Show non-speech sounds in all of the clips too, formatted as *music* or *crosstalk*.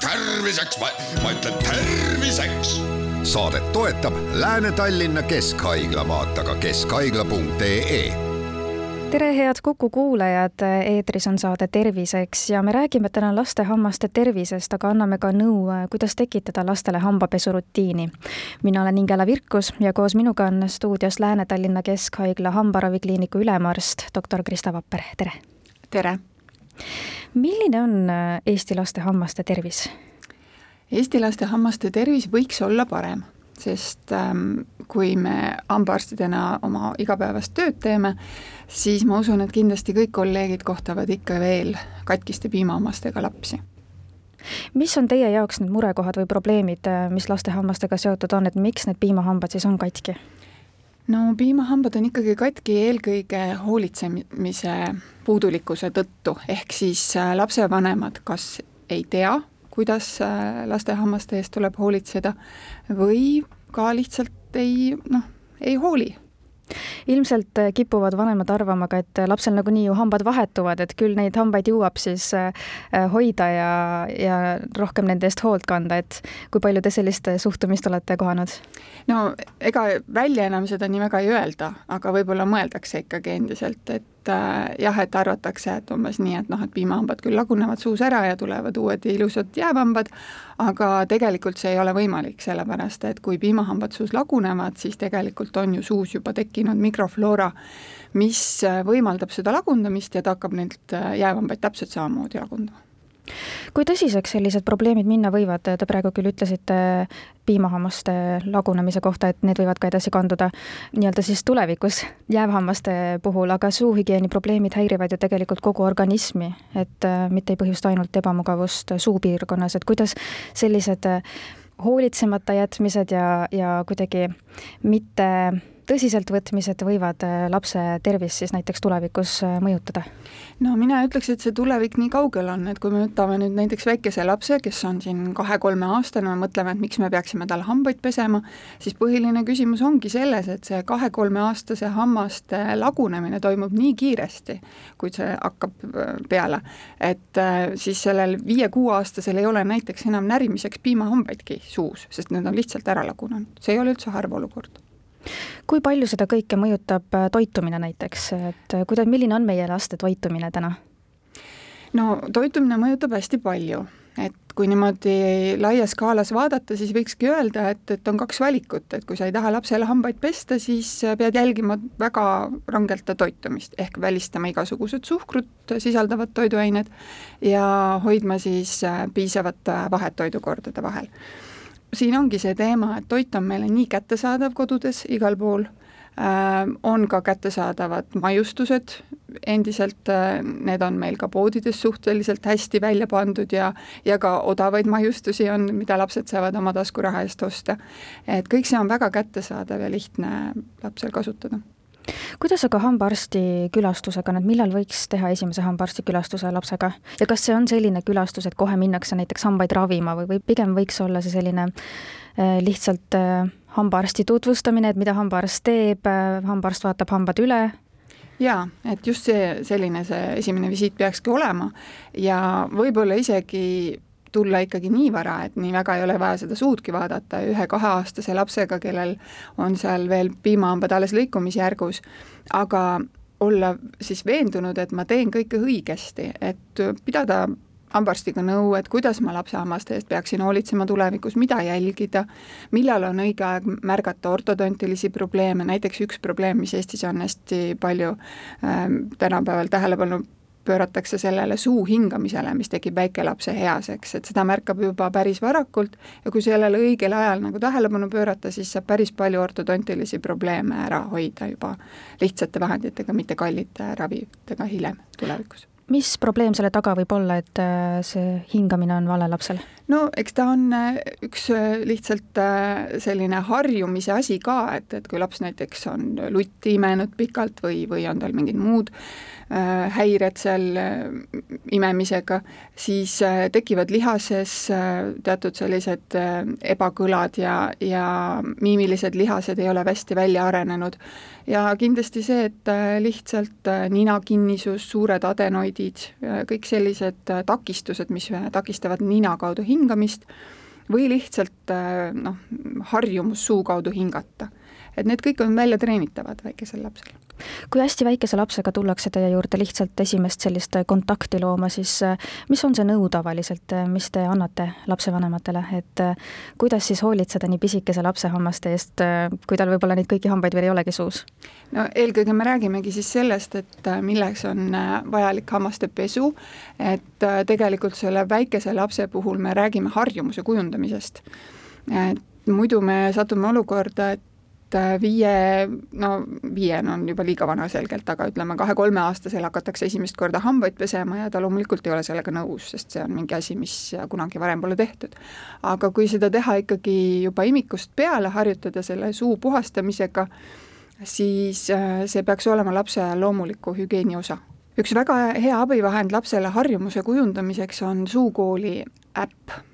terviseks, ma ütlen terviseks. saadet toetab Lääne-Tallinna Keskhaigla, vaata ka keskhaigla.ee tere, head Kuku kuulajad, eetris on saade Terviseks ja me räägime täna laste hammaste tervisest, aga anname ka nõu, kuidas tekitada lastele hambapesurutiini. mina olen Ingela Virkus ja koos minuga on stuudios Lääne-Tallinna Keskhaigla hambaravikliiniku ülemarst, doktor Krista Vapper, tere! tere! Milline on Eesti laste hammaste tervis? Eesti laste hammaste tervis võiks olla parem sest ähm, kui me hambaarstidena oma igapäevast tööd teeme, siis ma usun, et kindlasti kõik kolleegid kohtavad ikka veel katkiste piimahammastega lapsi mis on teie jaoks need murekohad või probleemid, äh, mis laste hammastega seotud on, et miks need piimahambad siis on katki? No piimahambad on ikkagi katki eelkõige hoolitsemise puudulikkuse tõttu, ehk siis äh, lapsevanemad kas ei tea, kuidas äh, laste hammaste eest tuleb hoolitseda või ka lihtsalt ei noh, ei hooli ilmselt äh, kipuvad vanemad arvama ka, et lapsel nagunii ju hambad vahetuvad, et küll neid hambaid jõuab siis äh, hoida ja, ja rohkem nende eest hoolt kanda, et kui palju te sellist suhtumist olete kohanud? no ega välja enam seda nii väga ei öelda, aga võib-olla mõeldakse ikkagi endiselt, et äh, jah, et arvatakse, et umbes nii, et noh, et piimahambad küll lagunevad suus ära ja tulevad uued ilusad jäävhambad, aga tegelikult see ei ole võimalik, sellepärast et kui piimahambad suus lagunevad, siis tegelikult on ju suus juba tekkinud mikrofloora, mis võimaldab seda lagundamist ja ta hakkab neilt äh, jäävhambaid täpselt samamoodi lagundama kui tõsiseks sellised probleemid minna võivad, te praegu küll ütlesite piimahammaste lagunemise kohta, et need võivad ka edasi kanduda nii-öelda siis tulevikus jäävhammaste puhul, aga suuhügieeni probleemid häirivad ju tegelikult kogu organismi, et äh, mitte ei põhjusta ainult ebamugavust suupiirkonnas, et kuidas sellised äh, hoolitsemata jätmised ja, ja kuidagi mitte tõsiseltvõtmised võivad äh, lapse tervist siis näiteks tulevikus äh, mõjutada? no mina ütleks, et see tulevik nii kaugel on, et kui me võtame nüüd näiteks väikese lapse, kes on siin kahe-kolmeaastane, me mõtleme, et miks me peaksime tal hambaid pesema, siis põhiline küsimus ongi selles, et see kahe-kolmeaastase hammaste lagunemine toimub nii kiiresti, kui see hakkab äh, peale, et siis sellel viie-kuueaastasel ei ole näiteks enam närimiseks piimahambaidki suus, sest need on lihtsalt ära lagunenud, see ei ole üldse harv olukord kui palju seda kõike mõjutab äh, toitumine näiteks, et äh, kuida-, milline on meie laste toitumine täna? no toitumine mõjutab hästi palju, et kui niimoodi laias skaalas vaadata, siis võikski öelda, et, et on kaks valikut, et kui sa ei taha lapsele hambaid pesta, siis pead jälgima väga rangelt ta toitumist, ehk välistama igasugused suhkrut sisaldavad toiduained ja hoidma siis äh, piisavat vahet toidukordade vahel siin ongi see teema, et toit on meile nii kättesaadav kodudes igal pool äh,, on ka kättesaadavad maiustused, endiselt äh, need on meil ka poodides suhteliselt hästi välja pandud ja ja ka odavaid maiustusi on, mida lapsed saavad oma taskuraha eest osta. et kõik see on väga kättesaadav ja lihtne lapsel kasutada kuidas aga hambaarsti külastusega, et millal võiks teha esimese hambaarsti külastuse lapsega ja kas see on selline külastus, et kohe minnakse näiteks hambaid ravima või, või pigem võiks olla see selline äh, lihtsalt äh, hambaarsti tutvustamine, et mida hambaarst teeb äh,, hambaarst vaatab hambad üle? jaa, et just see, selline see esimene visiit peakski olema ja võib-olla isegi tulla ikkagi nii vara, et nii väga ei ole vaja seda suudki vaadata, ühe-kaheaastase lapsega, kellel on seal veel piimahambad alles lõikumisjärgus, aga olla siis veendunud, et ma teen kõike õigesti, et pidada hambaarstiga nõu, et kuidas ma lapse hammaste eest peaksin hoolitsema tulevikus, mida jälgida, millal on õige aeg märgata ortodontilisi probleeme, näiteks üks probleem, mis Eestis on hästi palju äh, tänapäeval tähelepanu pööratakse sellele suu hingamisele, mis tekib väikelapse easeks, et seda märkab juba päris varakult ja kui sellele õigel ajal nagu tähelepanu pöörata, siis saab päris palju ortodontilisi probleeme ära hoida juba lihtsate vahenditega, mitte kallite ravitega hiljem tulevikus mis probleem selle taga võib olla, et äh, see hingamine on vale lapsel? no eks ta on äh, üks äh, lihtsalt selline harjumise asi ka, et, et kui laps näiteks on lutti imenud pikalt või, või on tal mingid muud häired seal imemisega, siis tekivad lihases teatud sellised ebakõlad ja, ja miimilised lihased ei ole hästi välja arenenud. ja kindlasti see, et lihtsalt ninakinnisus, suured adenoidid, kõik sellised takistused, mis takistavad nina kaudu hingamist või lihtsalt noh, harjumus suu kaudu hingata. Et need kõik on välja treenitavad väikesel lapsel kui hästi väikese lapsega tullakse teie juurde lihtsalt esimest sellist kontakti looma, siis äh, mis on see nõu tavaliselt, äh, mis te annate lapsevanematele, et äh, kuidas siis hoolitseda nii pisikese lapse hammaste eest, kui tal võib-olla neid kõiki hambaid veel ei olegi suus? no eelkõige me räägimegi siis sellest, et milleks on vajalik hammaste pesu, et tegelikult selle väikese lapse puhul me räägime harjumuse kujundamisest. et muidu me satume olukorda, et et äh, viie, no viiene on juba liiga vana selgelt, aga ütleme, kahe-kolmeaastasel hakatakse esimest korda hambaid pesema ja ta loomulikult ei ole sellega nõus, sest see on mingi asi, mis kunagi varem pole tehtud. aga kui seda teha ikkagi juba imikust peale, harjutada selle suu puhastamisega, siis äh, see peaks olema lapse loomuliku hügieeni osa. üks väga hea abivahend lapsele harjumuse kujundamiseks on suukooli äpp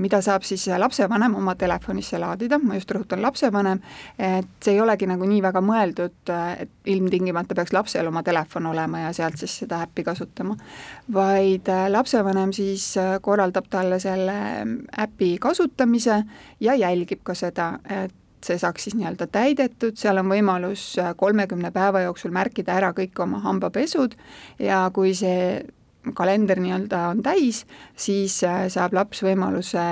mida saab siis lapsevanem oma telefonisse laadida, ma just rõhutan, lapsevanem, et see ei olegi nagu nii väga mõeldud, et ilmtingimata peaks lapsel oma telefon olema ja sealt siis seda äppi kasutama, vaid äh, lapsevanem siis äh, korraldab talle selle äpi kasutamise ja jälgib ka seda, et see saaks siis nii-öelda täidetud, seal on võimalus kolmekümne päeva jooksul märkida ära kõik oma hambapesud ja kui see kalender nii-öelda on täis, siis äh, saab laps võimaluse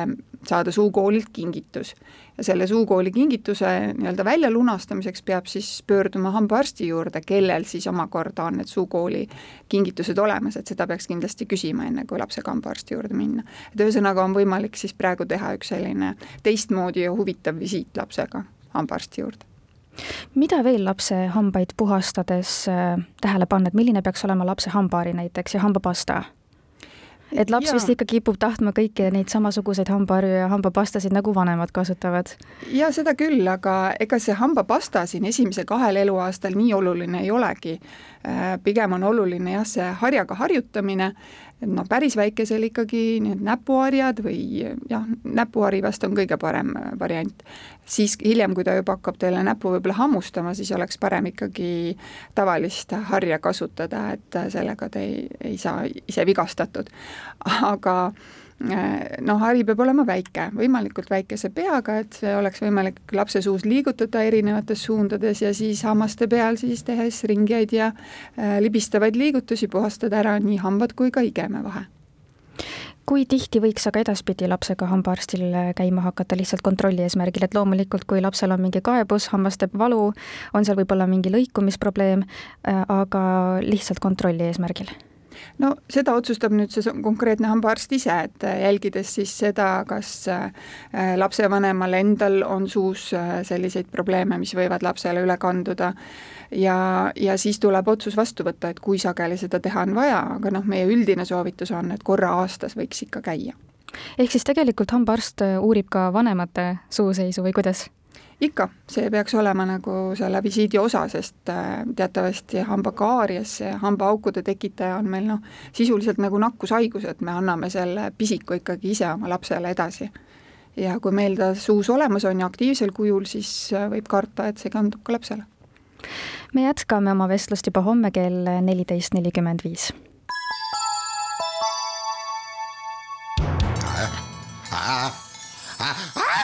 saada suukoolilt kingitus. ja selle suukooli kingituse nii-öelda väljalunastamiseks peab siis pöörduma hambaarsti juurde, kellel siis omakorda on need suukooli kingitused olemas, et seda peaks kindlasti küsima, enne kui lapsega hambaarsti juurde minna. et ühesõnaga on võimalik siis praegu teha üks selline teistmoodi ja huvitav visiit lapsega hambaarsti juurde mida veel lapse hambaid puhastades äh, tähele panna, et milline peaks olema lapse hambaari näiteks ja hambapasta? et laps ja. vist ikka kipub tahtma kõiki neid samasuguseid hambaharju ja hambapastasid, nagu vanemad kasutavad. ja seda küll, aga ega see hambapasta siin esimesel kahel eluaastal nii oluline ei olegi. Äh, pigem on oluline jah, see harjaga harjutamine, noh, päris väikesel ikkagi need näpuharjad või jah, näpuhari vast on kõige parem äh, variant. siis hiljem, kui ta juba hakkab teile näppu võib-olla hammustama, siis oleks parem ikkagi tavalist harja kasutada, et äh, sellega te ei, ei saa ise vigastatud. *laughs* aga noh, hari peab olema väike, võimalikult väikese peaga, et see oleks võimalik lapse suus liigutada erinevates suundades ja siis hammaste peal siis tehes ringeid ja äh, libistavaid liigutusi, puhastada ära nii hambad kui ka igeme vahe. Kui tihti võiks aga edaspidi lapsega hambaarstil käima hakata lihtsalt kontrolli eesmärgil, et loomulikult, kui lapsel on mingi kaebus, hammas teeb valu, on seal võib-olla mingi lõikumisprobleem, äh, aga lihtsalt kontrolli eesmärgil no seda otsustab nüüd see konkreetne hambaarst ise, et äh, jälgides siis seda, kas äh, lapsevanemal endal on suus äh, selliseid probleeme, mis võivad lapsele üle kanduda, ja, ja siis tuleb otsus vastu võtta, et kui sageli seda teha on vaja, aga noh, meie üldine soovitus on, et korra aastas võiks ikka käia. ehk siis tegelikult hambaarst uurib ka vanemate suuseisu või kuidas? Ikka, see peaks olema nagu selle visiidi osa, sest äh, teatavasti hambakaaries, see hambaaukude tekitaja on meil noh, sisuliselt nagu nakkushaigus, et me anname selle pisiku ikkagi ise oma lapsele edasi. ja kui meil ta suus olemas on ja aktiivsel kujul, siis äh, võib karta, et see kandub ka lapsele. me jätkame oma vestlust juba homme kell neliteist nelikümmend viis.